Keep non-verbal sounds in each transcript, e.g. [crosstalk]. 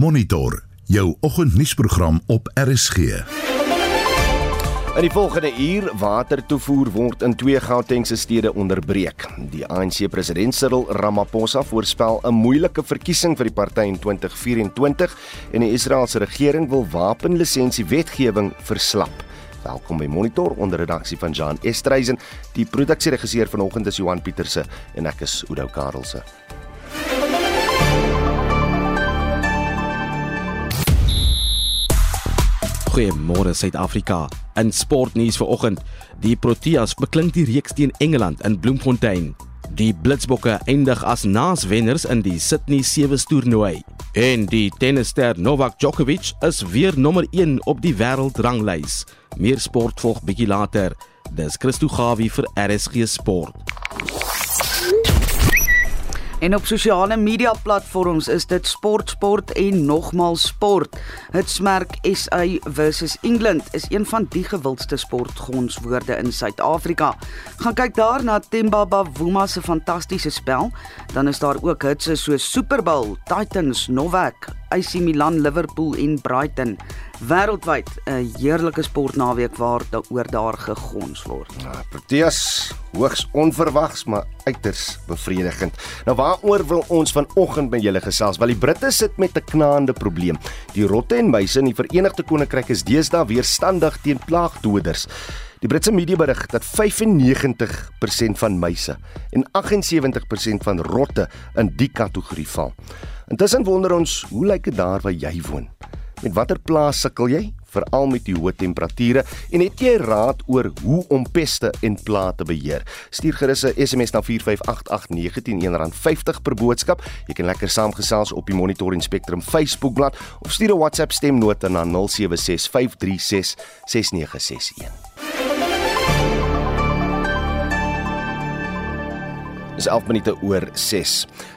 Monitor jou oggendnuusprogram op RSG. In die volgende uur watertoevoer word in twee Gautengse stede onderbreek. Die ANC president Cyril Ramaphosa voorspel 'n moeilike verkiesing vir die party in 2024 en die Israeliese regering wil wapenlisensie wetgewing verslap. Welkom by Monitor onder redaksie van Jan Estreisen. Die produksieregisseur vanoggend is Johan Pieterse en ek is Oudo Karelse. Goeiemôre Suid-Afrika. In sportnuus vanoggend, die Proteas beklink die reeks teen Engeland in Bloemfontein. Die Blitsbokke eindig as naaswenners in die Sydney Sevens toernooi. En die tennisster Novak Djokovic is weer nommer 1 op die wêreldranglys. Meer sport volg bietjie later. Dis Christo Gawie vir RSG Sport. En op sosiale media platforms is dit sport sport en nogmaal sport. Hitsmerk SA versus England is een van die gewildste sportgonswoorde in Suid-Afrika. Gaan kyk daar na Themba Bavuma se fantastiese spel. Dan is daar ook hitse so Super Bowl, Titans, Novak, AC Milan, Liverpool en Brighton. Wêreldwyd 'n heerlike sportnaweek waar daaroor daar gegons word. Ja, Proteas hoogs onverwags maar uiters bevredigend. Nou waaroor wil ons vanoggend met julle gesels? Wel die Britte sit met 'n knaande probleem. Die rotte en muise in die Verenigde Koninkryk is deesdae weerstandig teen plaagdoders. Die Britse media berig dat 95% van muise en 78% van rotte in die kategorie val. Intussen wonder ons, hoe lyk dit daar waar jy woon? Met watter plaas sukkel jy? veral met die hoë temperature en het jy raad oor hoe om peste en plaae te beheer. Stuur gerus 'n SMS na 4588919 R50 per boodskap. Jy kan lekker saamgesels op die Monitor en Spectrum Facebookblad of stuur 'n WhatsApp stemnota na 0765366961. Is 11 minute oor 6.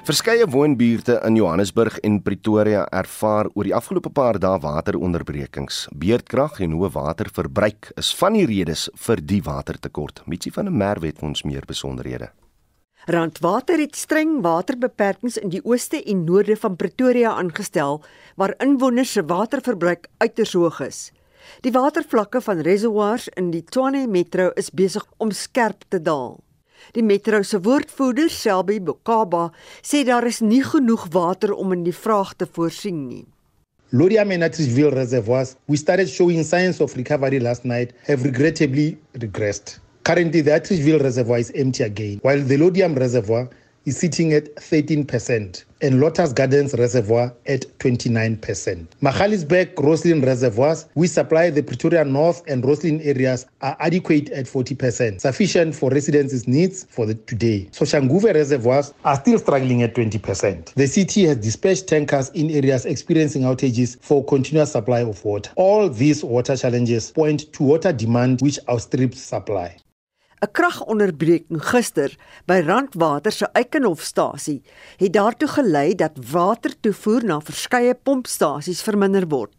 Verskeie woonbuurte in Johannesburg en Pretoria ervaar oor die afgelope paar dae wateronderbrekings. Beerdkrag en hoë waterverbruik is van die redes vir die watertekort. Mitsi van der Merwe het ons meer besonderhede. Randwater het streng waterbeperkings in die ooste en noorde van Pretoria aangestel waar inwoners se waterverbruik uiters hoog is. Die watervlakke van reservoirs in die Tshwane Metro is besig om skerp te daal. Die metro se woordvoerder, Selby Bokaba, sê daar is nie genoeg water om in die vraag te voorsien nie. Lodiam and Atteridgeville reservoirs, we started showing signs of recovery last night, have regrettably regressed. Currently, the Atteridgeville reservoir is empty again, while the Lodiam reservoir is sitting at 13% and Lotus Gardens Reservoir at 29%. Magalisburg Roslin reservoirs, we supply the Pretoria North and Roslin areas, are adequate at 40%, sufficient for residents' needs for the today. Soshanguve reservoirs are still struggling at 20%. The city has dispatched tankers in areas experiencing outages for continuous supply of water. All these water challenges point to water demand which outstrips supply. 'n Kragonderbreking gister by Randwater se Eikenhofstasie het daartoe gelei dat watertoevoer na verskeie pompstasies verminder word.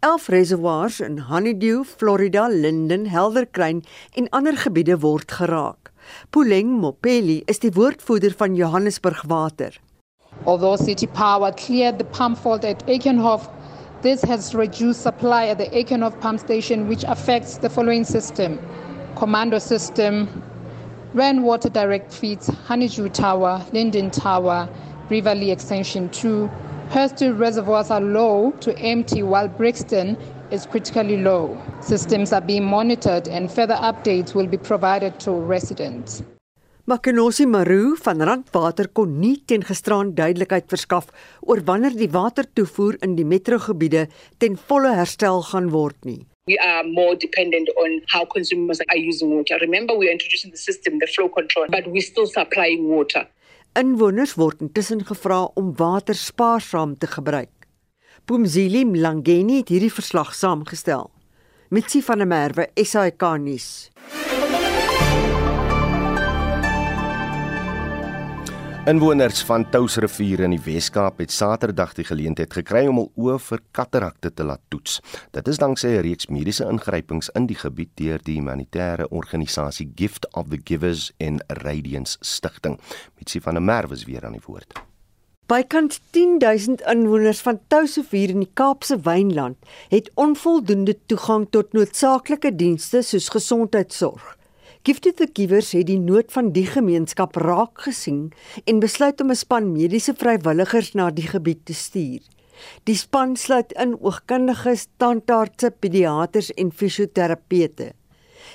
11 reservoirs in Honeydew, Florida, Linden, Helderkruin en ander gebiede word geraak. Puleng Mopeli is die woordvoerder van Johannesburg Water. Although City Power cleared the pump fault at Aikenhof, this has reduced supply at the Aikenhof pump station which affects the following system: commando system, rainwater direct feeds, Honeydew Tower, Linden Tower, Riverlea Extension 2. Hurston reservoirs are low to empty while Brixton is critically low. Systems are being monitored and further updates will be provided to residents. Makenosi Maru van Randwater kon nie teen gisteraan duidelikheid verskaf oor wanneer die watertoevoer in die metrogebiede ten volle herstel gaan word nie. We are more dependent on how consumers are using water. Remember, we are introducing the system, the flow control, but we're still supplying water. Inwoners word intussen gevra om water spaarsaam te gebruik. Pumzili Mlangeni het hierdie verslag saamgestel. Mitsi van der Merwe, SAK nuus. Inwoners van Touwsrivier in die Wes-Kaap het Saterdag die geleentheid gekry om hul oë vir katarakte te laat toets. Dit is danksy 'n reeks mediese ingrypings in die gebied deur die humanitêre organisasie Gift of the Givers en Radiance Stichting. Mitsi van der Merwe is weer aan die woord. Bykans 10000 inwoners van Touwsrivier in die Kaapse Wynland het onvoldoende toegang tot noodsaaklike dienste soos gesondheidsorg. Gifted the Givers het die nood van die gemeenskap raak gesien en besluit om 'n span mediese vrywilligers na die gebied te stuur. Die span sluit in oogkundiges, tandartse, pediaters en fisioterapeute.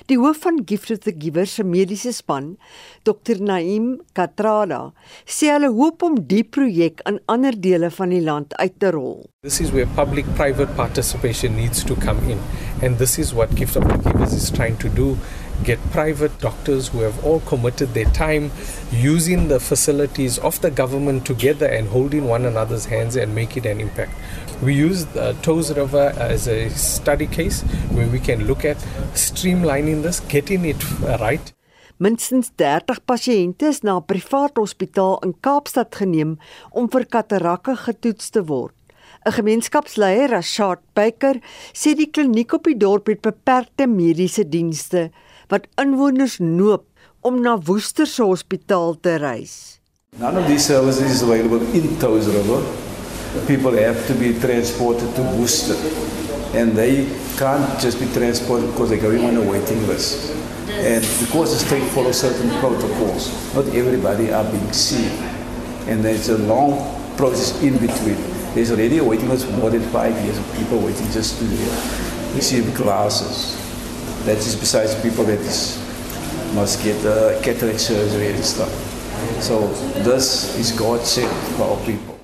Die hoof van Gift of the Givers se mediese span, Dr Naim Katrada, sê hulle hoop om die projek in ander dele van die land uit te rol. This is where public private participation needs to come in and this is what Gift of the Givers is trying to do get private doctors who have all committed their time using the facilities of the government together and holding one another's hands and make it an impact. We use the Toes River as a study case where we can look at streamlining this, getting it right. Minstens 30 pasiënte is na 'n privaat hospitaal in Kaapstad geneem om vir katarakke getoets te word. 'n Gemeenskapsleier, Rashad Baker, sê die kliniek op die dorp het beperkte mediese dienste wat inwoners noop om na Woester se hospitaal te reis. None of these services is available in Toes River. People have to be transported to Worcester and they can't just be transported because they're going on a waiting list. And because the state follows certain protocols, not everybody are being seen. And there's a long process in between. There's already a waiting list for more than five years of people waiting just to receive glasses. That is besides people that is, must get uh, cataract surgery and stuff. So this is God sent for our people.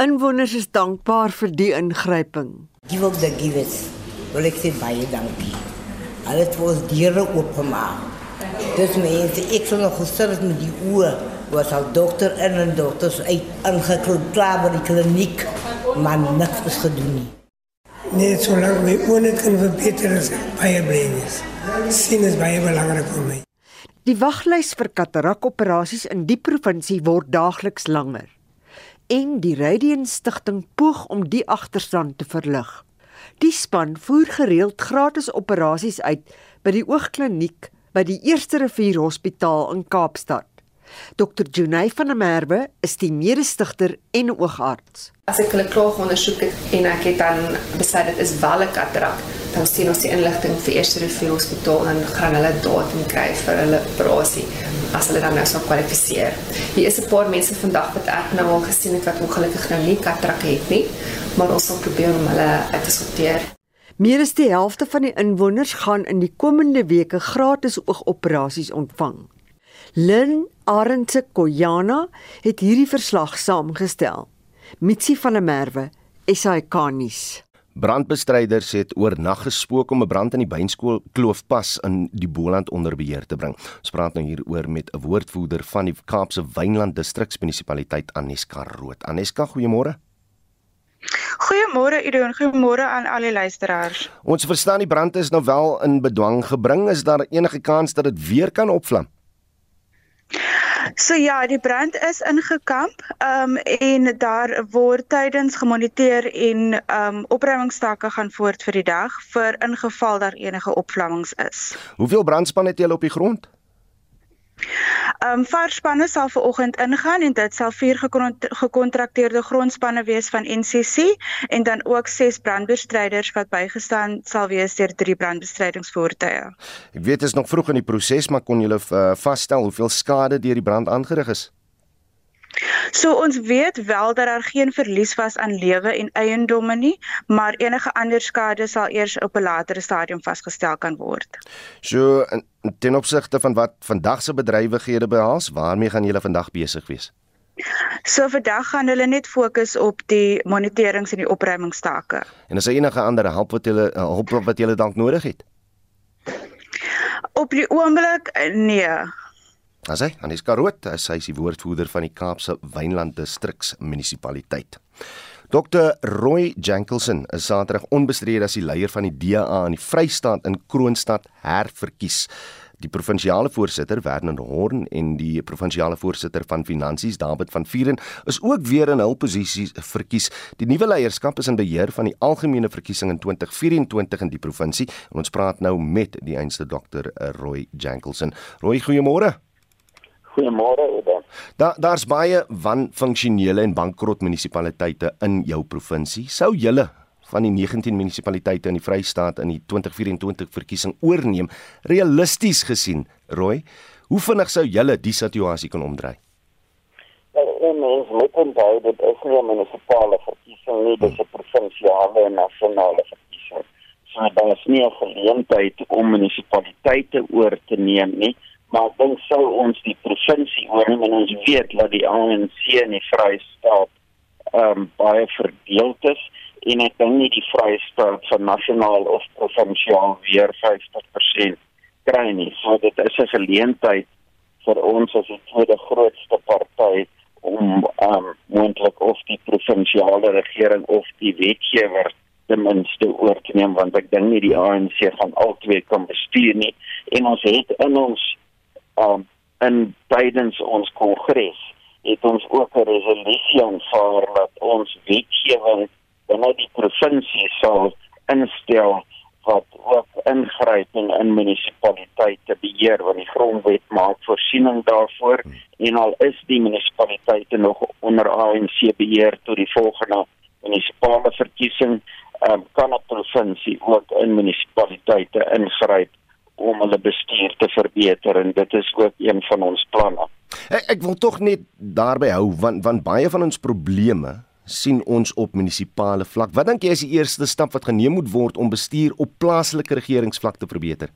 Inwoners is dankbaar vir die ingryping. Give up the givers. Wil ek sê baie dankie. Hulle het ons deure oopgemaak. Dis mense, ek sou nog gesit het met die oë was al dokter en en dokters uit ingeklop klaar by die kliniek, maar niks is gedoen nie. Net solank my oë kan verbeter is baie bly is. Sien is baie belangrik vir my. Die waglys vir katarak-operasies in die provinsie word daagliks langer en die Radiant Stichting poog om die agterstand te verlig. Die span voer gereeld gratis operasies uit by die oogkliniek by die Eerste Rivier Hospitaal in Kaapstad. Dr. Junay van der Merwe is die mede-stigter en oogarts. As ek hulle klaar ondersoek het en ek het dan besluit dit is wel 'n katarak, dan stuur ons die inligting vir Eerste Rivier Hospitaal en gaan hulle datum kry vir hulle operasie as hulle dan nou sou kwalifiseer. Hier is 'n paar mense vandag wat ek nou al gesien het wat ongelukkig nou nie katarak het nie, maar ons sal probeer om hulle uit te sorteer. Meer as die helfte van die inwoners gaan in die komende weke gratis oogoperasies ontvang. Lynn Arendse Koyana het hierdie verslag saamgestel. Mitsi van der Merwe, SAK-nuus. Brandbestryders het oornag gespook om 'n brand in die Beinskool Kloofpas in die Boland onder beheer te bring. Ons praat nou hieroor met 'n woordvoerder van die Kaapse Wynland Distriksmunisipaliteit Aneska Rood. Aneska, goeiemôre. Goeiemôre Ido en goeiemôre aan al die luisteraars. Ons verstaan die brand is nou wel in bedwang gebring. Is daar enige kans dat dit weer kan opvlam? So ja, die brand is ingekamp. Ehm um, en daar word tydens gemoniteer en ehm um, opruimingstakke gaan voort vir die dag vir ingeval daar enige opvlammings is. Hoeveel brandspanne het julle op die grond? Ehm um, varspanne sal ver oggend ingaan en dit sal vier gekontrakteerde grondspanne wees van NCC en dan ook ses brandbestryders wat bygestaan sal wees deur drie brandbestrydingsvoertuie. Ek weet dit is nog vroeg in die proses, maar kon julle uh, vasstel hoeveel skade deur die brand aangerig is? So ons weet wel dat daar geen verlies was aan lewe en eiendomme nie, maar enige ander skade sal eers op 'n latere stadium vasgestel kan word. So ten opsigte van wat vandag se bedrywighede behels, waarmee gaan julle vandag besig wees? So vandag gaan hulle net fokus op die moniterings en die opruimingstake. En is daar enige ander hulp wat julle hulp wat julle dalk nodig het? Op die oomblik nee. As hy, Aniska Rood, sy is die woordvoerder van die Kaapse Wynland Distriks Munisipaliteit. Dr Roy Jankelson is Saterdag onbestrede as die leier van die DA in die Vrystaat in Kroonstad herverkies. Die provinsiale voorsitter, Werner Horn en die provinsiale voorsitter van Finansies, David van Vieren, is ook weer in hul posisies verkies. Die nuwe leierskap is in beheer van die algemene verkiesing in 2024 in die provinsie. En ons praat nou met die einste Dr Roy Jankelson. Roy, goeiemôre. Goeiemôre, Oda. Daar daar's baie wanfunksionele en bankrot munisipaliteite in jou provinsie. Sou julle van die 19 munisipaliteite in die Vrystaat in die 2024 verkiesing oorneem, realisties gesien, Roy, hoe vinnig sou julle die situasie kan omdraai? En mens moet onthou dit is nie 'n munisipale verkiesing nie, dit is 'n provinsiale en nasionale verkiesing. So daar is nie 'n geleentheid om munisipaliteite oor te neem nie, maar ek dink sou ons die provinsie oorneem en ons weet dat die ANC in die Vrystaat ehm um, baie verdeeld is en ek dink nie die Vrystaat van nasionaal of provinsiaal weer 50% kry nie. So dit is 'n geleentheid vir ons as die tweede grootste party om um moontlik of die provinsiale regering of die wetgewer ten minste oor te neem want ek dink nie die ANC gaan albei kan bestuur nie en ons het in ons um in tydens ons kongres het ons ook 'n resolusie aanvaar dat ons wetgewing binne die provinsie sal instel wat ook ingryp in, in munisipaliteite beheer want die grondwet maak voorsiening daarvoor en al is die munisipaliteite nog onder ANC beheer tot die volgende munisipale verkiesing um, kan 'n provinsie ook in munisipaliteite ingryp om hulle bestuur te verbeter en dit is ook een van ons planne. Ek, ek wil tog net daarby hou want want baie van ons probleme sien ons op munisipale vlak. Wat dink jy is die eerste stap wat geneem moet word om bestuur op plaaslike regeringsvlak te verbeter?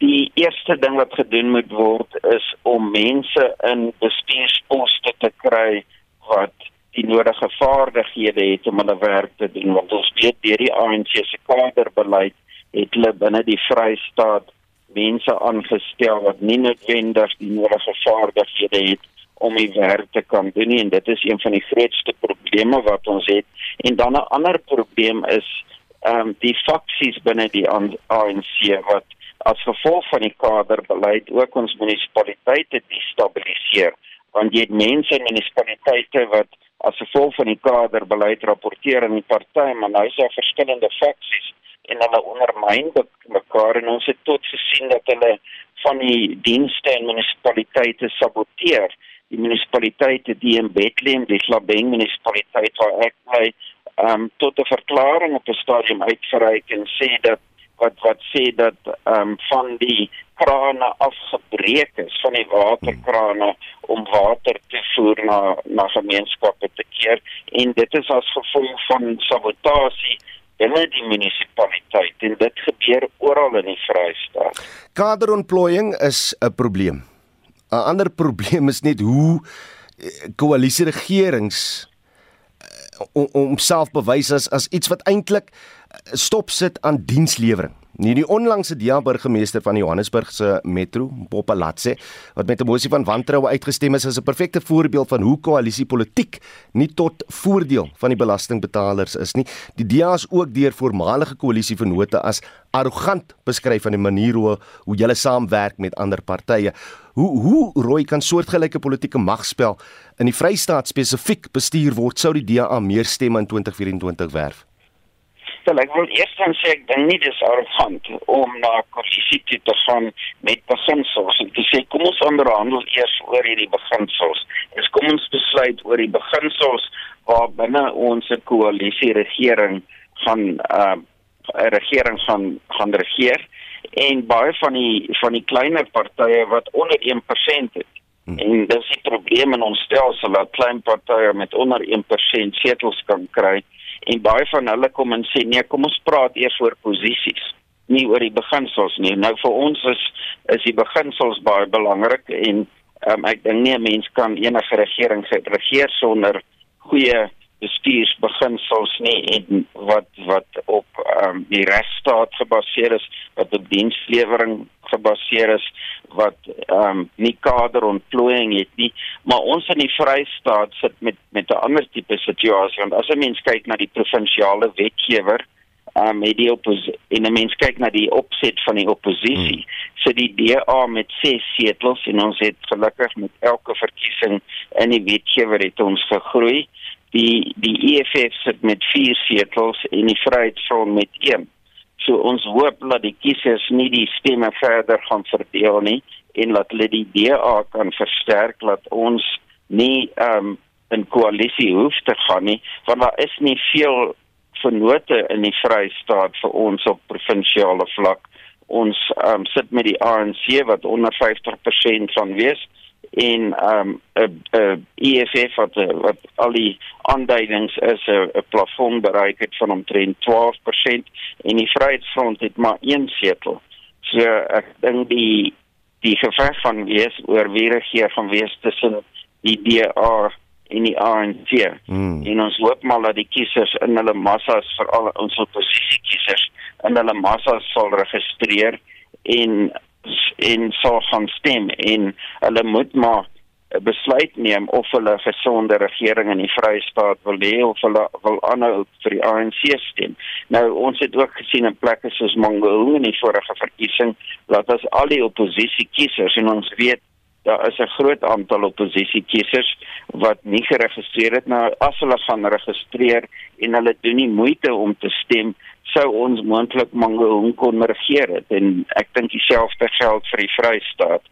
Die eerste ding wat gedoen moet word is om mense in bestuursposte te kry wat die nodige vaardighede het om hulle werk te doen want ons weet deur die ANC se kaderbeleid het hulle binne die Vrystaat mense aangestel wat nie noodwendig die nodige vaardighede het om die werk te kan doen nie. en dit is een van die grootste probleme wat ons het en dan 'n ander probleem is ehm um, die faksies binne die ANC wat as gevolg van die kaderbeleid ook ons munisipaliteite destabiliseer want jy het mense in munisipaliteite wat as gevolg van die kaderbeleid rapporteer aan die party maar nou is daar verskillende faksies en hulle ondermyn mekaar en ons het tot gesien dat hulle van die dienste en munisipaliteite saboteer. Die munisipaliteite die in Bethlehem, die Slabeng munisipaliteit waar ek bly, ehm um, tot 'n verklaring op 'n stadium uitgereik en sê dat wat wat sê dat ehm um, van die krane afgebreek is van die waterkrane om water te voer na na gemeenskappe te keer. En dit is as gevolg van sabotasie binne die munisipaliteit en dit gebeur oral in die Vrystaat. Kaderontplooiing is 'n probleem. 'n ander [laughs] probleem is net hoe eh, koalisie regerings eh, om homself bewys as as iets wat eintlik stop sit aan dienslewering. Nie die onlangse DEA burgemeester van Johannesburg se metro, Popalatse, wat met 'n mosie van wantroue uitgestem is, is 'n perfekte voorbeeld van hoe koalisiepolitiek nie tot voordeel van die belastingbetalers is nie. Die DEA is ook deur voormalige koalisievennote as arrogant beskryf van die manier hoe hoe hulle saamwerk met ander partye. Hoe hoe rooi kan soortgelyke politieke magspel in die Vrystaat spesifiek bestuur word sou die DA meer stemme in 2024 werf? Wel, ek wil eers dan sê ek dink nie dis arrogant om na koalisie te gaan met beginsels en te sê kom ons onderhandel eers oor hierdie beginsels. Ons kom ons besluit oor die beginsels waar binne ons koalisie regering gaan uh 'n regering gaan gaan regeer en baie van die van die kleiner partye wat onder 1% het. Hmm. En dis die probleem in ons stelsel dat klein partye met onder 1% setels kan kry en baie van hulle kom en sê nee, kom ons praat eers oor posisies, nie oor die beginsels nie. Nou vir ons is is die beginsels baie belangrik en um, ek dink nie 'n mens kan enige regering regeer sonder goeie bestuursbeginsels nie en wat wat op um, die regstaat gebaseer is, wat op dienslewering gebaseer is, wat ehm um, nie kaderontplooiing het nie, maar ons in die Vrystaat sit met met 'n ander tipe situasie want as 'n mens kyk na die provinsiale wetgewer um, met die en 'n mens kyk na die opset van die oppositie hmm. so die DA met 6 setels en ons het gelukkig met elke verkiesing in die wetgewer het ons gegroei die die EFF sit met 4 setels en die Vryheidsfront met 1. So ons hoop dat die kiesers nie die stemme verder gaan verdeel nie en laat hulle die DA kan versterk dat ons nie ehm um, in koalisie hoef te gaan nie want daar is nie veel vennote in die Vrystaat vir ons op provinsiale vlak. Ons ehm um, sit met die ANC wat onder 50% van wees en ehm um, 'n 'n EFF wat wat al die aanduidings is 'n 'n plafon bereik het van omtrent 12% en die Vryheidsfront het maar een setel. So ek dink die die geveg van wees oor wie regeer van wees tussen die DA en die ANC. Hmm. En ons hoop maar dat die kiesers in hulle massas veral ons oppositie kiesers in hulle massas sal registreer en en sal gaan stem en hulle moet maar 'n besluit neem of hulle 'n gesonde regering in die Vrystaat wil hê of hulle wil aanhou vir die ANC stem. Nou ons het ook gesien in plekke soos Mangaung in die vorige verkiesing dat as al die oppositie kiesers en ons weet daar is 'n groot aantal oppositiekiesers wat nie geregistreer het nou as hulle gaan registreer en hulle doen nie moeite om te stem sou ons moontlik Mangaung kon regeer het en ek dink dieselfde geld vir die Vrystaat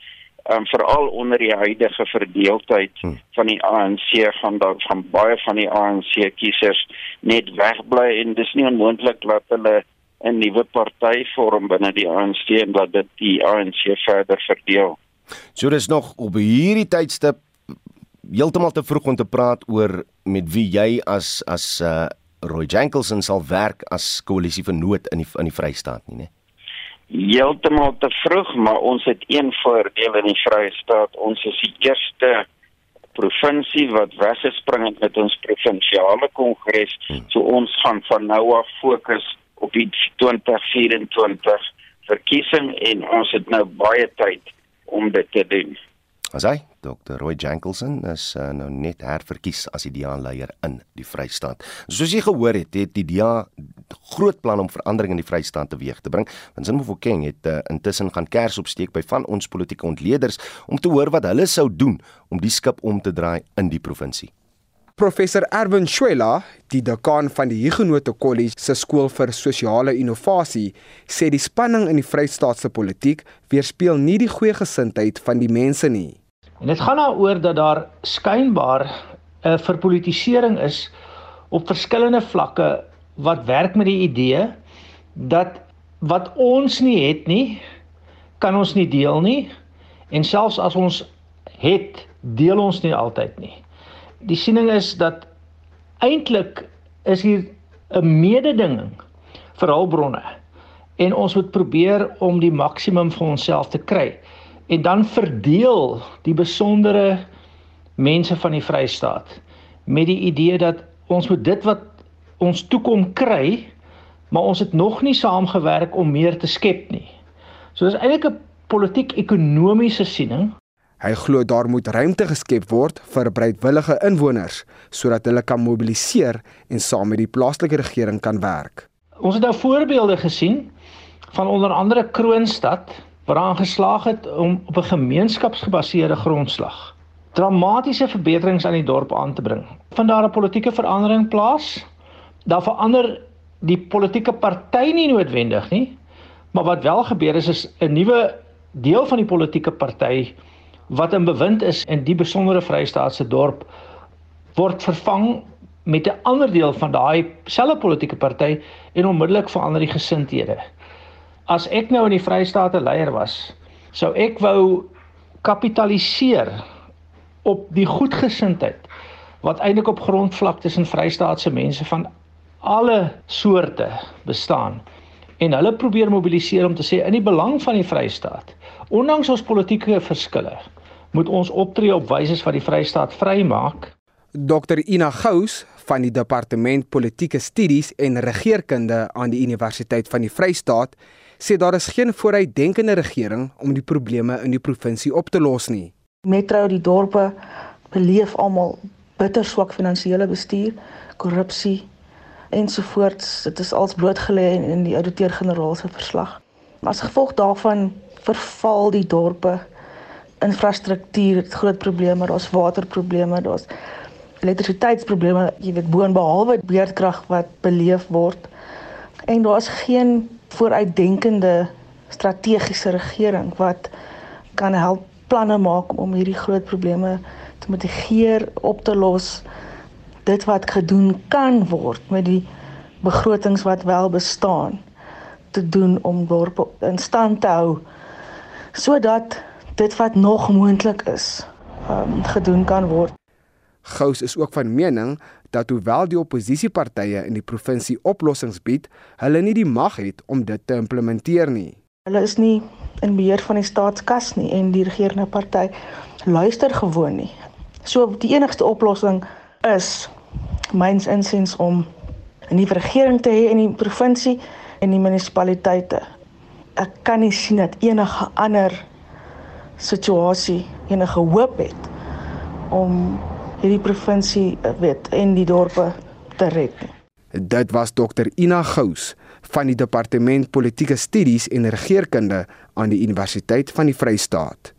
um, veral onder die huidige verdeeldheid hmm. van die ANC gaan daar van baie van die ANC kiesers net wegbly en dis nie onmoontlik dat hulle 'n nuwe party vorm binne die ANC en dat dit die ANC verder verdeel. So dis nog op hierdie tydstip heeltemal te vroeg om te praat oor met wie jy as as uh Roy Jankelson sal werk as koalisie vir nood in die in die Vrystaat nie, né? Heeltemal te vroeg, maar ons het een voordeel in die Vrystaat. Ons is die eerste provinsie wat weggespring het met ons provinsiale kongres. Hmm. So ons gaan van nou af fokus op die 2024 verkiesing en ons het nou baie tyd om dit te doen. As hy Dr. Roy Jankelson is uh, nou net herverkies as die DA-leier in die Vrystaat. Soos jy gehoor het, het die DA groot plan om verandering in die Vrystaat teweeg te bring. Vincent Mofokeng het uh, intussen gaan kers opsteek by van ons politieke ontleeders om te hoor wat hulle sou doen om die skip om te draai in die provinsie. Professor Erwin Schwela, die dekaan van die Huguenot College se skool vir sosiale innovasie, sê die spanning in die Vrystaatse politiek weerspieël nie die goeie gesindheid van die mense nie. En dit gaan daaroor dat daar skynbaar 'n verpolitisering is op verskillende vlakke wat werk met die idee dat wat ons nie het nie, kan ons nie deel nie en selfs as ons het, deel ons nie altyd nie die siening is dat eintlik is hier 'n mededinging vir hulpbronne en ons moet probeer om die maksimum vir onsself te kry en dan verdeel die besondere mense van die Vrystaat met die idee dat ons moet dit wat ons toekom kry maar ons het nog nie saamgewerk om meer te skep nie. So dis eintlik 'n politiek-ekonomiese siening Hy glo daar moet ruimte geskep word vir breedwillige inwoners sodat hulle kan mobiliseer en saam met die plaaslike regering kan werk. Ons het nou voorbeelde gesien van onder andere Kroonstad waar aan geslaag het om op 'n gemeenskapsgebaseerde grondslag dramatiese verbeterings aan die dorp aan te bring. Van daar 'n politieke verandering plaas, daar verander die politieke party nie noodwendig nie, maar wat wel gebeur is is 'n nuwe deel van die politieke party wat in bewind is in die besondere Vrystaatse dorp word vervang met 'n ander deel van daai selfe politieke party en onmiddellik verander die gesindhede. As ek nou in die Vrystaat 'n leier was, sou ek wou kapitaliseer op die goedgesindheid wat eintlik op grondvlak tussen Vrystaatse mense van alle soorte bestaan en hulle probeer mobiliseer om te sê in die belang van die Vrystaat ondanks ons politieke verskille moet ons optree op wyse wat die Vrystaat vrymaak. Dr Ina Gous van die Departement Politieke Studies en Regeringskunde aan die Universiteit van die Vrystaat sê daar is geen vooruitdenkende regering om die probleme in die provinsie op te los nie. Metro die dorpe beleef almal bitter swak finansiële bestuur, korrupsie ensovoorts. Dit is als blootgelê in die ouditeur-generaal se verslag. As gevolg daarvan verval die dorpe infrastruktuur het groot probleme, daar's waterprobleme, daar's elektrisiteitsprobleme, jy weet boonbehalwe beerdkrag wat beleef word. En daar's geen vooruitdenkende strategiese regering wat kan help planne maak om hierdie groot probleme te mitigeer, op te los. Dit wat gedoen kan word met die begrotings wat wel bestaan te doen om dorpe in stand te hou sodat dit wat nog moontlik is um, gedoen kan word. Gous is ook van mening dat hoewel die oppositiepartye in die provinsie oplossings bied, hulle nie die mag het om dit te implementeer nie. Hulle is nie in beheer van die staatskas nie en die regerende party luister gewoon nie. So die enigste oplossing is myns insiens om 'n nuwe regering te hê in die provinsie en die munisipaliteite. Ek kan nie sien dat enige ander situasie enige hoop het om hierdie provinsie weet en die dorpe te red. Dit was dokter Ina Gous van die departement politieke studies en regeringskunde aan die Universiteit van die Vrystaat.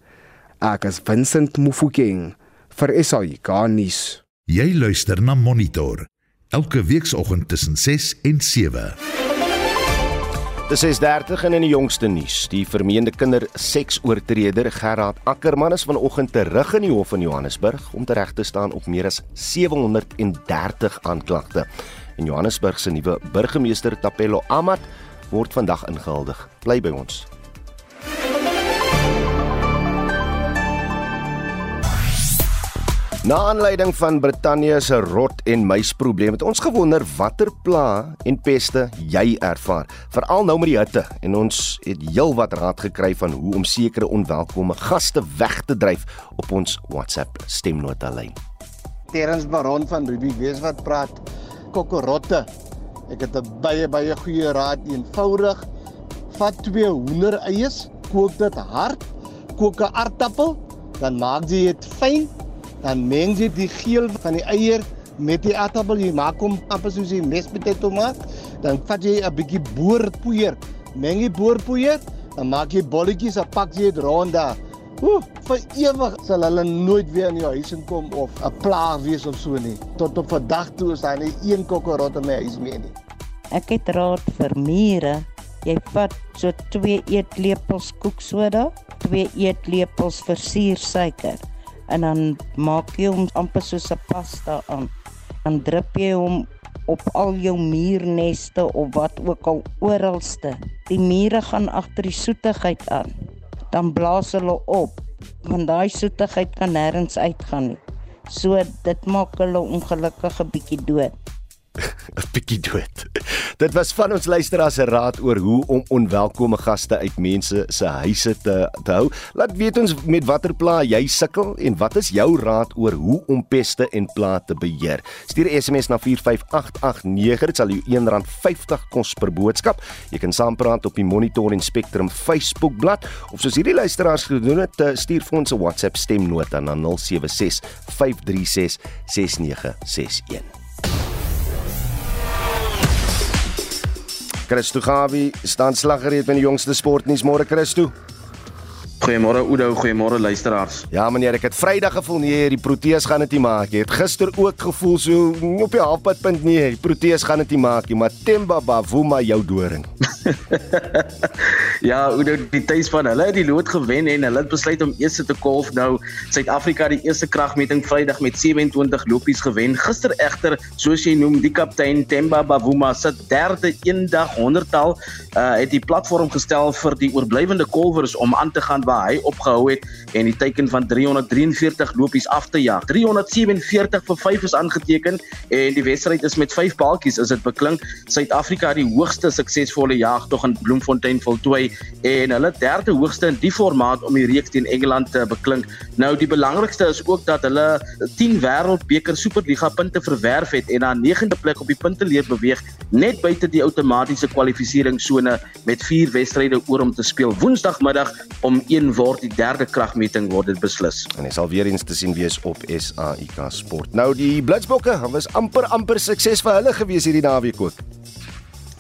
Ek is Vincent Mufokeng vir SAIK nuus. Jy luister na Monitor elke weekoggend tussen 6 en 7. Dis 6:30 en in die jongste nuus. Die vermeende kinderseksoortreder Gerard Ackermann is vanoggend terug in die hof in Johannesburg om tereg te staan op meer as 730 aanklagte. En Johannesburg se nuwe burgemeester Tapelo Amat word vandag ingehuldig. Bly by ons. Na aanleiding van Brittanje se rot en muisprobleem het ons gewonder watter pla en peste jy ervaar, veral nou met die hitte. En ons het heelwat raad gekry van hoe om sekere onwelkome gaste weg te dryf op ons WhatsApp stemnota lyn. Terens Baron van Ruby weet wat praat. Kokorotte. Ek het 'n baie baie goeie raad, eenvoudig. Vat twee hoendereiers, kook dit hard, kook 'n aardappel, dan maak jy dit fyn dan meng jy die geel van die eier met die aardappel jy maak hom amper soos jy mespotato maak dan vat jy 'n bietjie boorpoeier meng jy boorpoeier dan maak jy bolletjies en pak jy dit rond daar Ooh, vir ewig sal hulle nooit weer in jou huis inkom of 'n plaag wees of so nie. Tot op vandag toe is daar nie een kokkerot in my huis meer nie. Ek het raad vir mure. Jy vat so 2 eetlepels koeksoda, 2 eetlepels versiersuiker en dan maak jy hom amper soos 'n pasta aan. Dan drup jy hom op al jou muurneste of wat ook al oralste. Die mure gaan agter die soetigheid aan. Dan blaas hulle op want daai soetigheid kan nêrens uitgaan nie. So dit maak hulle ongelukkig 'n bietjie dood. [laughs] 'n bietjie dood. [laughs] Dit was van ons luisteraars se raad oor hoe om onwelkome gaste uit mense se huise te te hou. Laat weet ons met watter pla jy sukkel en wat is jou raad oor hoe om peste en pla te beheer. Stuur 'n SMS na 45889. Dit sal jou R1.50 kos per boodskap. Jy kan saampraat op die Monitor en Spectrum Facebook bladsy of soos hierdie luisteraars gedoen het, eh, stuur vir ons 'n WhatsApp stemnota na 076 536 6961. Christo Gawie staan slaggereed met die jongste sportnuus môre Christo. Goeiemôre Oudo, goeiemôre luisteraars. Ja meneer, ek het Vrydag gevoel nee, die Proteas gaan dit nie maak nie. Ek het gister ook gevoel so op die halfpadpunt nee, die Proteas gaan dit nie maak nie, maar Temba Bavuma jou doring. [laughs] ja, Oudo, die tuispan, hulle het die lood gewen en hulle het besluit om eers te kolf nou. Suid-Afrika die eerste kragmeting Vrydag met 27 lopies gewen. Gister egter, soos jy noem, die kaptein Temba Bavuma se derde eendag 100-tal uh, het die platform gestel vir die oorblywende kolwers om aan te gaan waar hy opgehou het en die teiken van 343 lopies af te jaag. 347 vir 5 is aangeteken en die wedstryd is met 5 balkies is dit beklink. Suid-Afrika het die hoogste suksesvolle jaagtog in Bloemfontein voltooi en hulle derde hoogste in die formaat om die reeks teen Engeland te beklink. Nou die belangrikste is ook dat hulle 10 wêreldbeker superliga punte verwerf het en na 9de plek op die punteleer beweeg net buite die outomatiese kwalifikasiesone met 4 wedstryde oor om te speel. Woensdagmiddag om 1 word die derde kragmeting word dit beslis. En hy sal weer eens te sien wees op SAIK Sport. Nou die Blitsbokke, was amper amper sukses vir hulle gewees hierdie naweek ook.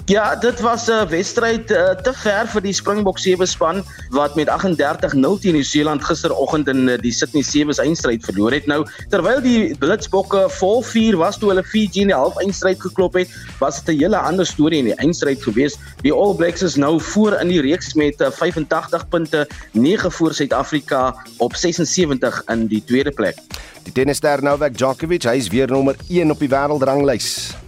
Ja, dit was 'n wedstryd uh, te ver vir die Springbok sewe span wat met 38-0 teen Nieu-Seeland gisteroggend in uh, die Sydney Sevens eindstryd verloor het. Nou, terwyl die Blitsbokke vol 4 was toe hulle Fiji in die half eindstryd geklop het, was dit 'n hele ander storie in die eindstryd gewees. Die All Blacks is nou voor in die reeks met uh, 85 punte, 9 voor Suid-Afrika op 76 in die tweede plek. Die tennisster Novak Djokovic, hy is weer nommer 1 op die wêreldranglys.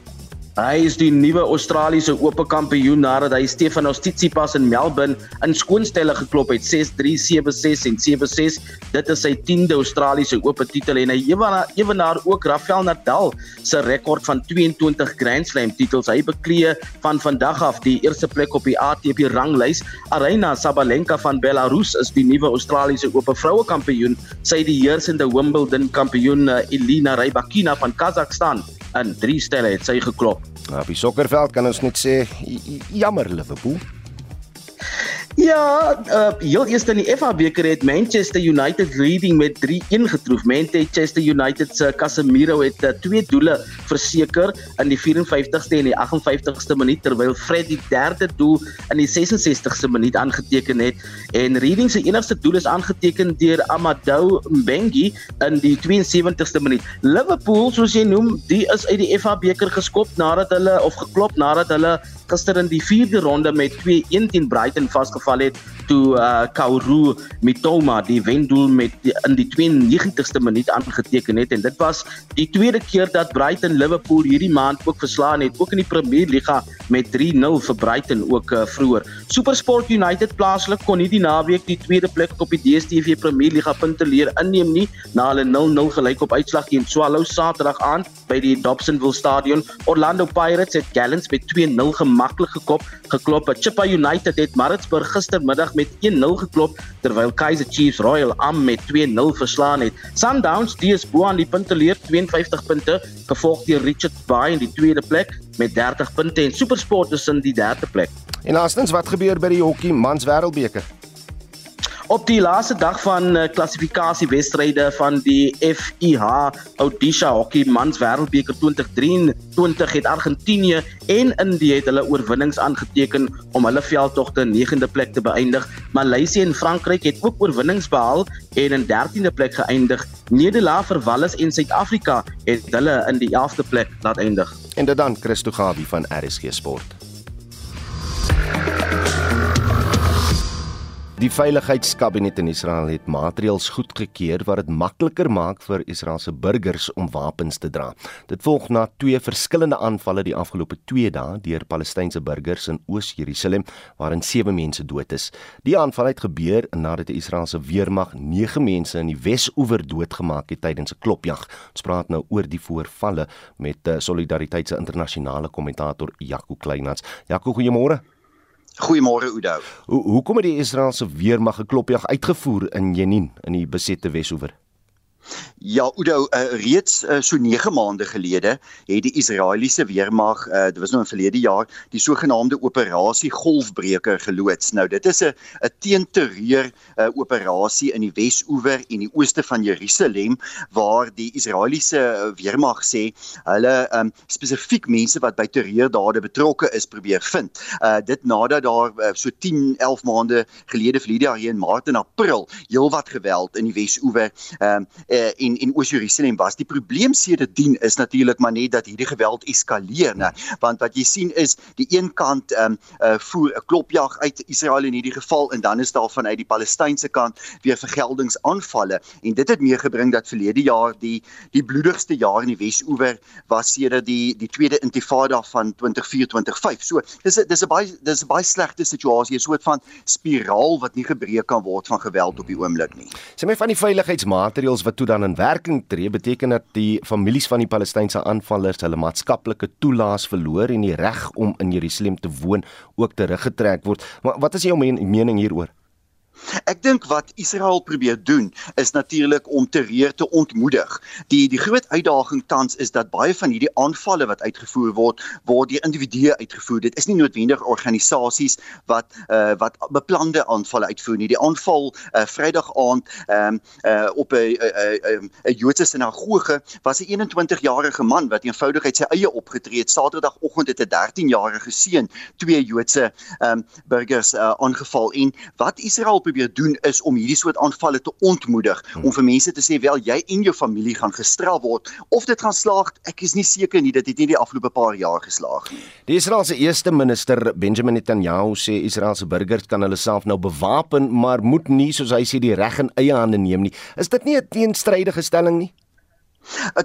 Hy is die nuwe Australiese Ope kampioen nadat hy Stefanos Tsitsipas in Melbourne in skoonstelle geklop het 6-3, 7-6 en 7-6. Dit is sy 10de Australiese Ope titel en hy ewenaar ook Rafael Nadal se rekord van 22 Grand Slam titels. Hy beklee van vandag af die eerste plek op die ATP ranglys. Aryna Sabalenka van Belarus is die nuwe Australiese Ope vroue kampioen. Sy die heersende Wimbledon kampioen eh, Elina Rybakina van Kazakhstan in 3 stelle het sy geklop. Op die sokkerveld kan ons net sê jammer Liverpool. Ja, uh, heel eers in die FA beker het Manchester United Reading met 3-1 getroof. Manchester United se Casemiro het uh, twee doele verseker in die 54ste en die 58ste minuut terwyl Fred die derde doel in die 66ste minuut aangeteken het en Reading se enigste doel is aangeteken deur Amadou Mbengi in die 72ste minuut. Liverpool, soos jy noem, die is uit die FA beker geskop nadat hulle of geklop nadat hulle gister in die 4de ronde met 2-1 teen Brighton vasgeval het toe uh, Kauru Mitoma die wendoel met die, in die 92ste minuut aangeteken het en dit was die tweede keer dat Brighton Liverpool hierdie maand ook verslaan het ook in die Premier Liga met 3-0 vir Brighton ook uh, vroeër. SuperSport United plaaslik kon nie die naweek die tweede plek op die DStv Premier Liga punte leer inneem nie na hulle 0-0 gelyk op uitslag teen Swallows Saterdag aand by die Dobsonville Stadion. Orlando Pirates het Gallants met 2-0 gemaklik gekop geklop. Chippa United het Maritzburg gistermiddag met 1-0 geklop terwyl Kaizer Chiefs Royal Am met 2-0 verslaan het. Sundowns DS bo aan die punte leer 52 punte, gevolg deur Richards Bay in die tweede plek met 30 punte en SuperSport is in die derde plek. En laastens, wat gebeur by die hokkie mans wêreldbeker? Op die laaste dag van uh, klassifikasiewedstryde van die FIH Odisha Hockey Mans Wêreldbeker 2023 het Argentinië en Indië het hulle oorwinnings aangeteken om hulle veldtogte in 9de plek te beëindig. Maleisië en Frankryk het ook oorwinnings behaal en in 13de plek geëindig. Nederland vir Wallis en Suid-Afrika het hulle in die 11de plek laat eindig. En dit dan Christo Gawie van RSG Sport. Die veiligheidskabinet in Israel het maatreëls goedgekeur wat dit makliker maak vir Israeliese burgers om wapens te dra. Dit volg na twee verskillende aanvalle die afgelope 2 dae deur Palestynse burgers in Oos-Jerusalem waarin 7 mense dood is. Die aanval het gebeur nadat die Israeliese weermag 9 mense in die Wes-oewer doodgemaak het tydens 'n klopjag. Ons praat nou oor die voorvalle met eh, Solidariteit se internasionale kommentator Jaco Kleinans. Jaco, goeiemôre. Goeiemôre Oudo. Hoe hoekom het die Israeliese weermag 'n klopjag uitgevoer in Jenin in die besette Wesoewer? Ja, Udo, uh, reeds uh, so 9 maande gelede het die Israeliese weermag, uh, dit was nou in verlede jaar, die sogenaamde operasie Golfbreker geloods. Nou dit is 'n 'n teenterreur uh, operasie in die Wes-oewer en die ooste van Jerusalem waar die Israeliese weermag sê hulle um, spesifiek mense wat by terreurdade betrokke is probeer vind. Uh, dit nadat daar uh, so 10, 11 maande gelede verlede jaar hier in Maart en April heelwat geweld in die Wes-oewer um, uh, en en Oos-Jerusalem was. Die probleem sedertdien is natuurlik maar net dat hierdie geweld eskaleer, né? Want wat jy sien is die een kant ehm um, uh, voer 'n klopjag uit Israel in hierdie geval en dan is daar vanuit die Palestynse kant weer vergeldingsaanvalle en dit het meegebring dat verlede jaar die die bloedigste jaar in die Wes-oewer was sedert die die tweede intifada van 2024-5. So dis 'n dis 'n baie dis 'n baie slegte situasie, 'n soort van spiraal wat nie gebreek kan word van geweld op die oomblik nie. Sê my van die veiligheidsmaatreëls wat toe dan in werking tree, beteken dat die families van die Palestynse aanvallers hulle maatskaplike toelaas verloor en die reg om in Jerusalem te woon ook teruggetrek word. Maar wat is jou mening hieroor? Ek dink wat Israel probeer doen is natuurlik om terreur te ontmoedig. Die die groot uitdaging tans is dat baie van hierdie aanvalle wat uitgevoer word, word deur individue uitgevoer. Dit is nie noodwendig organisasies wat uh wat beplande aanvalle uitvoer nie. Die aanval uh Vrydag aand um uh op 'n 'n 'n Joodse sinagoge was 'n 21-jarige man wat eenvoudig uit sy eie opgetree het. Saterdagoggend het 'n 13-jarige seun twee Joodse um burgers uh aangeval en wat Israel probeer doen is om hierdie soort aanvalle te ontmoedig. Hmm. om vir mense te sê wel jy en jou familie gaan gestraf word of dit gaan slaag. Ek is nie seker nie dit het nie die afgelope paar jaar geslaag nie. Die Israeliese eerste minister Benjamin Netanyahu sê Israeliese burgers kan hulle self nou bewapen maar moet nie soos hy sê die reg in eie hande neem nie. Is dit nie 'n teenstrydige stelling nie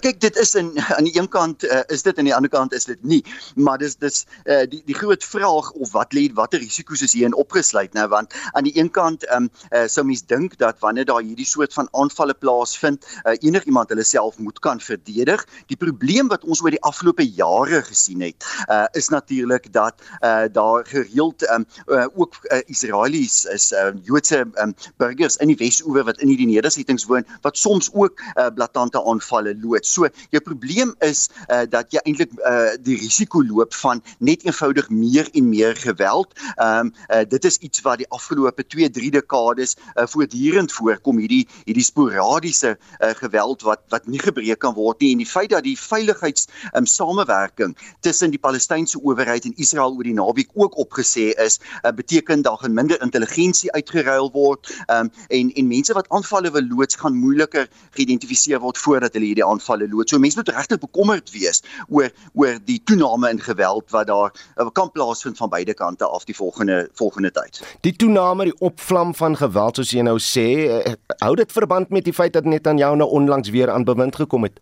kyk dit is in aan die een kant uh, is dit aan die ander kant is dit nie. Maar dis dis uh, die die groot vraag of wat lê watter risiko's is hierin opgesluit nou want aan die een kant um, uh, sou mens dink dat wanneer daar hierdie soort van aanvalle plaasvind uh, enigiemand hulle self moet kan verdedig. Die probleem wat ons oor die afgelope jare gesien het uh, is natuurlik dat uh, daar gereeld um, uh, ook uh, Israelies is uh, Joodse um, burgers in die Wes-oewer wat in hierdie nedersettings woon wat soms ook uh, blaatante aanvalle loods. So jou probleem is uh, dat jy eintlik uh, die risiko loop van net eenvoudig meer en meer geweld. Ehm um, uh, dit is iets wat die afgelope 2-3 dekades uh, voortdurend voorkom hierdie hierdie sporadiese uh, geweld wat wat nie gebreek kan word nie en die feit dat die veiligheids um, samewerking tussen die Palestynse owerheid en Israel oor die naweek ook opgesê is, uh, beteken daar gaan minder intelligensie uitgeruil word um, en en mense wat aanvalle wil loods gaan moeiliker geïdentifiseer word voordat hulle hierdie aanvalle lood. So mense moet regtig bekommerd wees oor oor die toename in geweld wat daar uh, kan plaasvind van beide kante af die volgende volgende tyd. Die toename, die opvlam van geweld soos jy nou sê, uh, hou dit verband met die feit dat Netanyahu nou onlangs weer aan bewind gekom het?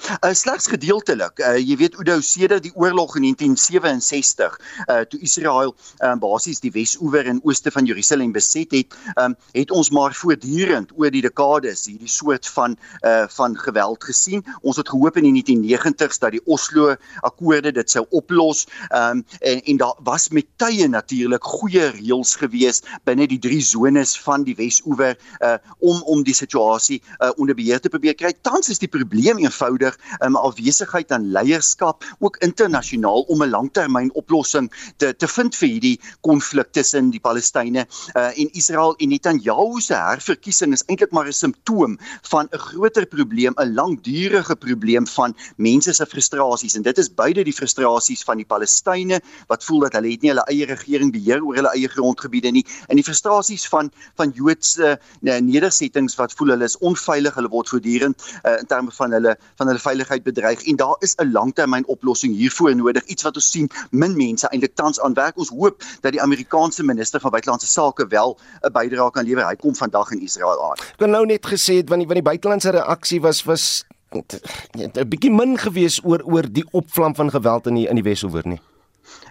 Uh, slegs gedeeltelik. Uh, jy weet Oudo sedert die oorlog in 1967, uh, toe Israel uh, basies die Wes-oewer en ooste van Jerusalem beset het, um, het ons maar voortdurend oor die dekades hierdie soort van uh, van geweld gesien. Ons het gehoop in die 1990s dat die Oslo akkoorde dit sou oplos um, en en daar was met tye natuurlik goeie reëls gewees binne die drie zones van die Wes-oewer uh, om om die situasie uh, onder beheer te probeer kry. Tans is die probleem eenvoudig nodig um, afwesigheid aan leierskap ook internasionaal om 'n langtermyn oplossing te te vind vir hierdie konflik tussen die Palestynë uh, en Israel en Netanyahu se herverkiesing is eintlik maar 'n simptoom van 'n groter probleem, 'n langdurige probleem van mense se frustrasies. En dit is beide die frustrasies van die Palestynë wat voel dat hulle het nie hulle eie regering beheer oor hulle eie grondgebiede nie en die frustrasies van van Joodse uh, nedersettings wat voel hulle is onveilig, hulle word voortdurend uh, in terme van hulle van hulle veiligheid bedreig en daar is 'n langtermyn oplossing hiervoor nodig. Iets wat ons sien min mense eintlik tans aan werk ons hoop dat die Amerikaanse minister van buitelandse sake wel 'n bydrae kan lewer. Hy kom vandag in Israel aan. Ek kan nou net gesê het want die van die buitelandse reaksie was was 'n bietjie min gewees oor oor die opvlam van geweld in die in die Wesoewer nie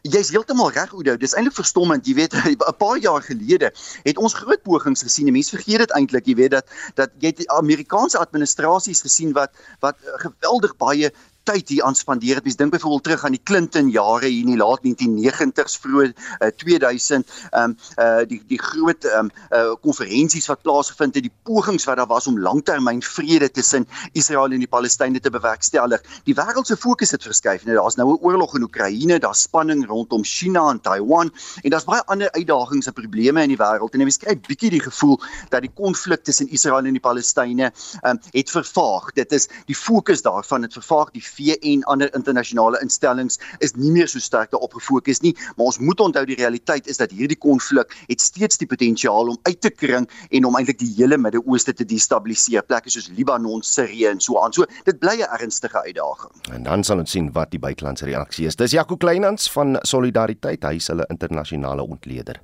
Jy's heeltemal reg Oudo. Dis eintlik verstommend. Jy weet, [laughs] 'n paar jaar gelede het ons groot pogings gesien. Mense vergeet dit eintlik, jy weet dat dat jy die Amerikaanse administrasies gesien wat wat geweldig baie tyd hier aan spandeer het. Mens dink byvoorbeeld terug aan die Clinton jare hier in die laat 1990s vroeg uh, 2000 ehm um, uh die die groot ehm um, uh konferensies wat plaasgevind het, die pogings wat daar was om langtermyn vrede tussen Israel en die Palestynë te bewerkstellig. Die wêreld se fokus het verskuif. Nou daar's nou 'n oorlog in Oekraïne, daar's spanning rondom China en Taiwan en daar's baie ander uitdagings en probleme in die wêreld en jy skry bietjie die gevoel dat die konflik tussen Israel en die Palestynë ehm um, het vervaag. Dit is die fokus daarvan het vervaag. Die VN ander internasionale instellings is nie meer so sterk daarop gefokus nie, maar ons moet onthou die realiteit is dat hierdie konflik het steeds die potensiaal om uit te kring en om eintlik die hele Midde-Ooste te destabiliseer, plekke soos Libanon, Sirië en so aan. So dit bly 'n ernstige uitdaging. En dan sal ons sien wat die buitelandse reaksie is. Dis Jaco Kleinhans van Solidariteit, hy is hulle internasionale ontleder.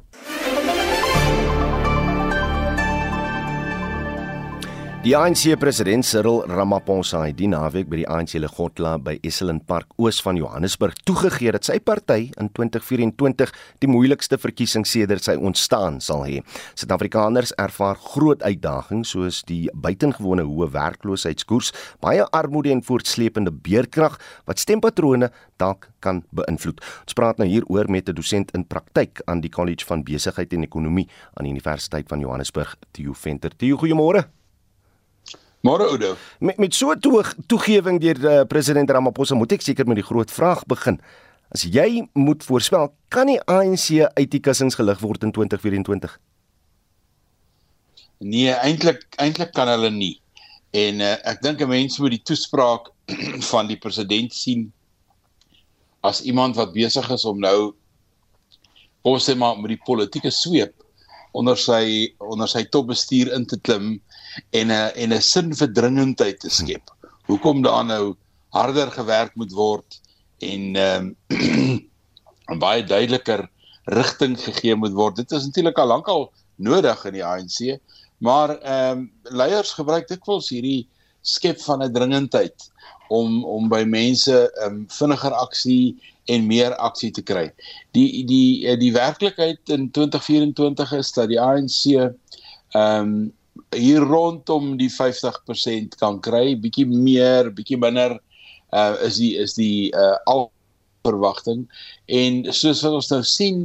Die ANC-president Cyril Ramaphosa het die naweek by die ANC Legotla by Esselin Park oos van Johannesburg toegegee dat sy party in 2024 die moeilikste verkiesing sedert sy ontstaan sal hê. Suid-Afrikaners ervaar groot uitdagings soos die buitengewone hoë werkloosheidskoers, baie armoede en voortsleepende beerkrag wat stempatrone dalk kan beïnvloed. Ons praat nou hieroor met 'n dosent in praktyk aan die College van Besigheid en Ekonomie aan die Universiteit van Johannesburg, Theo Venter. Theo, goeiemôre. Môre Oudo. Met met so 'n toe, toegewing deur uh, president Ramaphosa moet ek seker met die groot vraag begin. As jy moet voorspel, kan die ANC uit die kussings gelig word in 2024? Nee, eintlik eintlik kan hulle nie. En uh, ek dink 'n mens moet die toespraak [clears throat] van die president sien as iemand wat besig is om nou ons sê maar met die politieke sweep onder sy onder sy topbestuur in te klim en 'n en 'n sin vir dringendheid te skep. Hoekom daar nou harder gewerk moet word en ehm [clears throat] um, baie duideliker rigting gegee moet word. Dit is natuurlik al lankal nodig in die ANC, maar ehm um, leiers gebruik dikwels hierdie skep van 'n dringendheid om om by mense ehm um, vinniger aksie en meer aksie te kry. Die die die werklikheid in 2024 is dat die ANC ehm um, hier rondom die 50% kan kry, bietjie meer, bietjie minder uh is die is die uh al verwagting en soos wat ons nou sien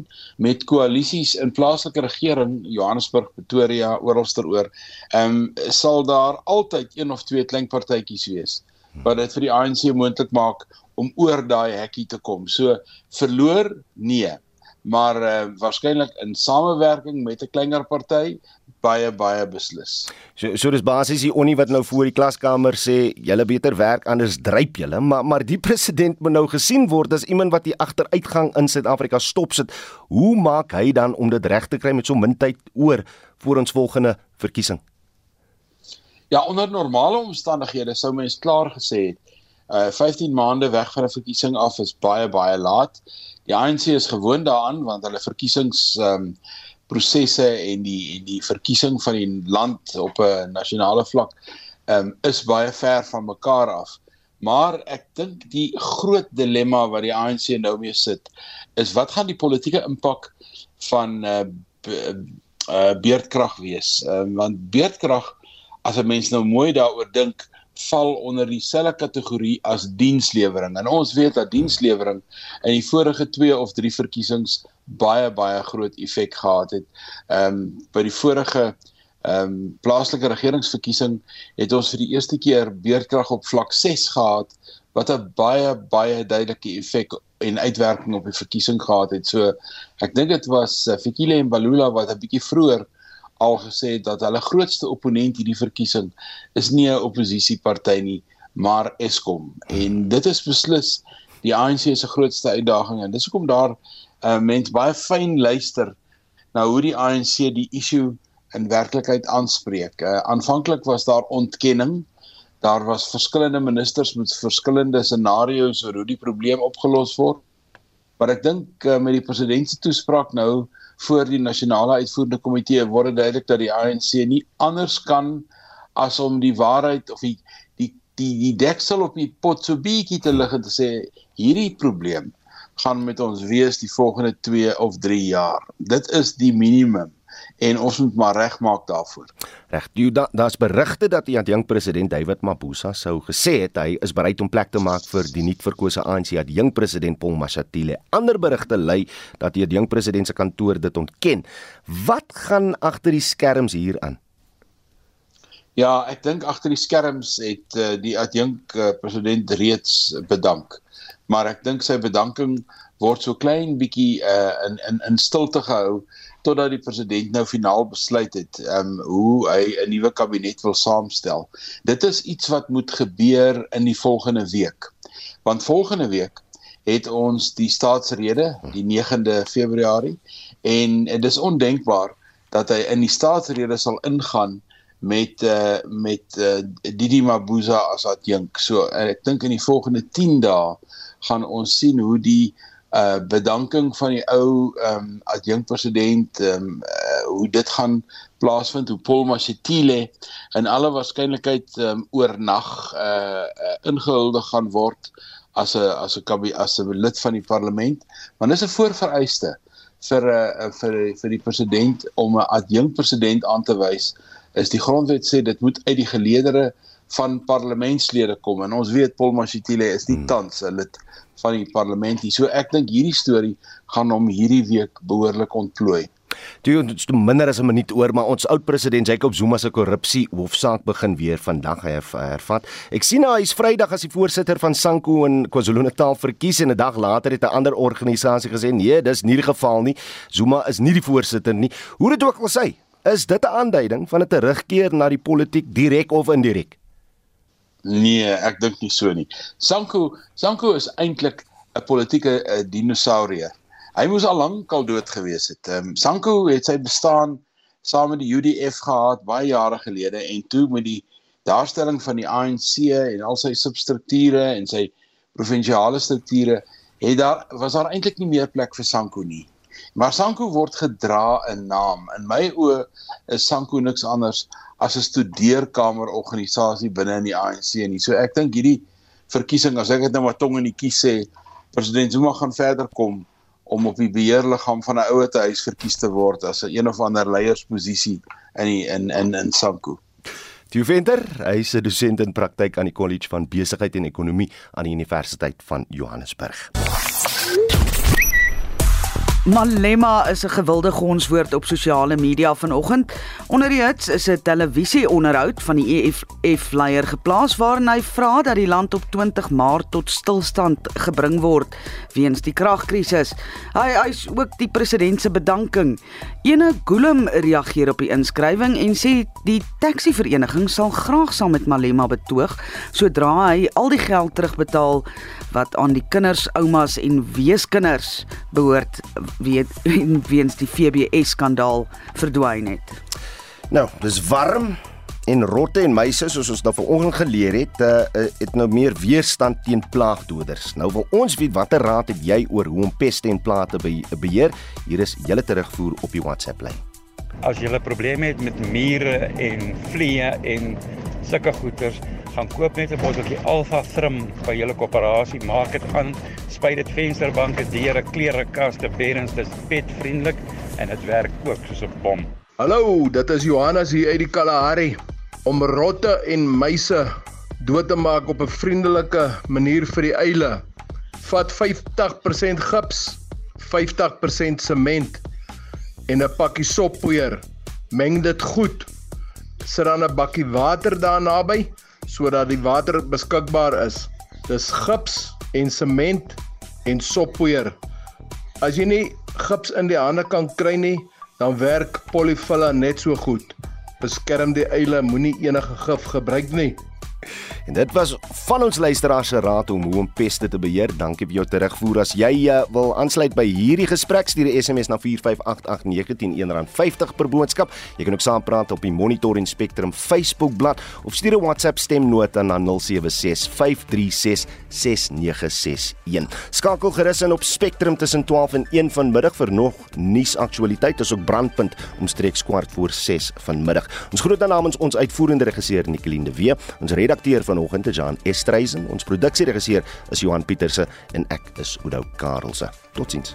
met koalisies in plaaslike regering Johannesburg, Pretoria, oralsteroor, ehm um, sal daar altyd een of twee klein partytjies wees wat dit vir die ANC moontlik maak om oor daai hekkie te kom. So verloor nee, maar uh, waarskynlik in samewerking met 'n kleiner party baie baie beslis. So so dis basies die onie wat nou voor die klaskamer sê julle beter werk anders dryp julle, maar maar die president moet nou gesien word as iemand wat die agteruitgang in Suid-Afrika stop sit. Hoe maak hy dan om dit reg te kry met so min tyd oor voor ons volgende verkiesing? Ja, onder normale omstandighede sou mens klaar gesê het uh 15 maande weg van 'n verkiesing af is baie baie laat. Die ANC is gewoond daaraan want hulle verkiesings um prosesse en die en die verkiesing van die land op 'n nasionale vlak um is baie ver van mekaar af. Maar ek dink die groot dilemma wat die ANC nou mee sit is wat gaan die politieke impak van uh, uh beerdkrag wees? Um, want beerdkrag as 'n mens nou mooi daaroor dink val onder dieselfde kategorie as dienslewering. En ons weet dat dienslewering in die vorige 2 of 3 verkiesings baie baie groot effek gehad het. Ehm um, by die vorige ehm um, plaaslike regeringsverkiesing het ons vir die eerste keer beerdkrag op vlak 6 gehad wat 'n baie baie duidelike effek en uitwerking op die verkiesing gehad het. So ek dink dit was uh, Fikile en Balula wat 'n bietjie vroeër al gesê het dat hulle grootste opponent hierdie verkiesing is nie 'n oppositieparty nie, maar Eskom. En dit is beslis die ANC se grootste uitdaging en dis hoekom daar uh, mense baie fyn luister na hoe die ANC die issue in werklikheid aanspreek. Uh, aanvanklik was daar ontkenning. Daar was verskillende ministers met verskillende scenario's oor hoe die probleem opgelos word. Maar ek dink uh, met die president se toespraak nou voor die nasionale uitvoerende komitee word dit duidelik dat die ANC nie anders kan as om die waarheid of die die die, die deksel op die pot so bietjie te lig en te sê hierdie probleem gaan met ons wees die volgende 2 of 3 jaar. Dit is die minimum en ons moet maar regmaak daarvoor. Reg, daar's da berigte dat die adjunk president David Mabuza sou gesê het hy is bereid om plek te maak vir die nuut verkose ANC adjunk president Paul Mashatile. Ander berigte lei dat die adjunk president se kantoor dit ontken. Wat gaan agter die skerms hier aan? Ja, ek dink agter die skerms het uh, die adjunk uh, president reeds bedank. Maar ek dink sy bedanking word so klein bietjie uh, in in in stilte gehou totdat die president nou finaal besluit het um hoe hy 'n nuwe kabinet wil saamstel. Dit is iets wat moet gebeur in die volgende week. Want volgende week het ons die staatsrede die 9de Februarie en dit is ondenkbaar dat hy in die staatsrede sal ingaan met uh met uh Didi Mabuza as adjunk. So ek dink in die volgende 10 dae gaan ons sien hoe die uh bedanking van die ou ehm um, adjunk president ehm um, uh, hoe dit gaan plaasvind hoe Paul Mashatile in alle waarskynlikheid um, oornag uh, uh ingehuldig gaan word as 'n as 'n as 'n lid van die parlement. Maar dis 'n voorvereiste vir 'n uh, vir vir die president om 'n adjunkt president aan te wys. Is die grondwet sê dit moet uit die geleedere van parlementslede kom en ons weet Paul Mashatile is nie hmm. tans 'n lid van die parlement nie. So ek dink hierdie storie gaan hom hierdie week behoorlik ontplooi. Toe ons minder as 'n minuut oor, maar ons oud president Jacob Zuma se korrupsie hofsaak begin weer vandag hy hervat. Ek sien nou hy's Vrydag as die voorsitter van Sanko in KwaZulu-Natal verkies en 'n dag later het 'n ander organisasie gesê nee, dis nie die geval nie. Zuma is nie die voorsitter nie. Hoe dit ook al sê, is dit 'n aanduiding van 'n terugkeer na die politiek direk of indirek? Nee, ek dink nie so nie. Sanko Sanko is eintlik 'n politieke uh, dinosourier. Hy moes al lank al dood gewees het. Ehm um, Sanko het sy bestaan saam met die UDF gehad baie jare gelede en toe met die daarstelling van die ANC en al sy substrukture en sy provinsiale strukture het daar was daar eintlik nie meer plek vir Sanko nie. Maar Sanko word gedra 'n naam. In my oë is Sanko niks anders as 'n studeerkamerorganisasie binne in die ANC nie. So ek dink hierdie verkiesing as ek dit nou maar tong in die kies sê, president Zuma gaan verder kom om op die beheerliggaam van 'n ouete huis verkies te word as 'n een of ander leiersposisie in die, in in in Sanko. Die Venter, hy is 'n dosent in praktyk aan die College van Besigheid en Ekonomie aan die Universiteit van Johannesburg. Malema is 'n gewilde gonswoord op sosiale media vanoggend. Onder die hits is 'n televisieonderhoud van die EFF-leier geplaas waarin hy vra dat die land op 20 Maart tot stilstand gebring word weens die kragkrisis. Hy eis ook die president se bedanking. Ene Gulum reageer op die inskrywing en sê die taxi-vereniging sal graag saam met Malema betoog sodra hy al die geld terugbetaal wat aan die kinders, oumas en weeskinders behoort weet [laughs] weens die FBS skandaal verdwyn het. Nou, dis warm en rotte en muise soos ons nou vanoggend geleer het, uh, het nou meer weerstand teen plaagdoders. Nou wil ons weet watter raad het jy oor hoe om peste en plate te beheer? Hier is julle terugvoer op die WhatsApp lyn. As jy 'n probleem het met mure en vliee en sulke goeters, gaan koop net 'n botteltjie Alpha Trim by julle koöperasie, maak dit aan, spuit dit vensterbanke, deure, klerekaste, beddens, dis petvriendelik en dit werk ook soos 'n bom. Hallo, dit is Johannes hier uit die Kalahari om rotte en muise dood te maak op 'n vriendelike manier vir die eile. Vat 50% gips, 50% sement en 'n pakkie soppoeier. Meng dit goed. Sit dan 'n bakkie water daar naby sodat die water beskikbaar is. Dis gips en sement en soppoeier. As jy nie gips in die hande kan kry nie, dan werk polyfilla net so goed. Beskerm die eile, moenie enige gif gebruik nie. En dit was van ons luisteraars se raad om hoe om peste te beheer. Dankie vir jou terugvoer. As jy uh, wil aansluit by hierdie gesprek, stuur 'n SMS na 4588919 R50 per boodskap. Jy kan ook saampraat op die Monitor en Spectrum Facebook bladsy of stuur 'n WhatsApp stemnota na 0765366961. Skakel gerus in op Spectrum tussen 12 en 1 vanmiddag vir nog nuusaktualiteit asook brandpunt omstreeks kwart voor 6 vanmiddag. Ons groet dan namens ons uitvoerende regisseur Nicoline de Wee, ons redakteur vanoggend is Jan Estreisen, ons produksieregisseur is Johan Pieterse en ek is Oudou Karelse. Totsiens.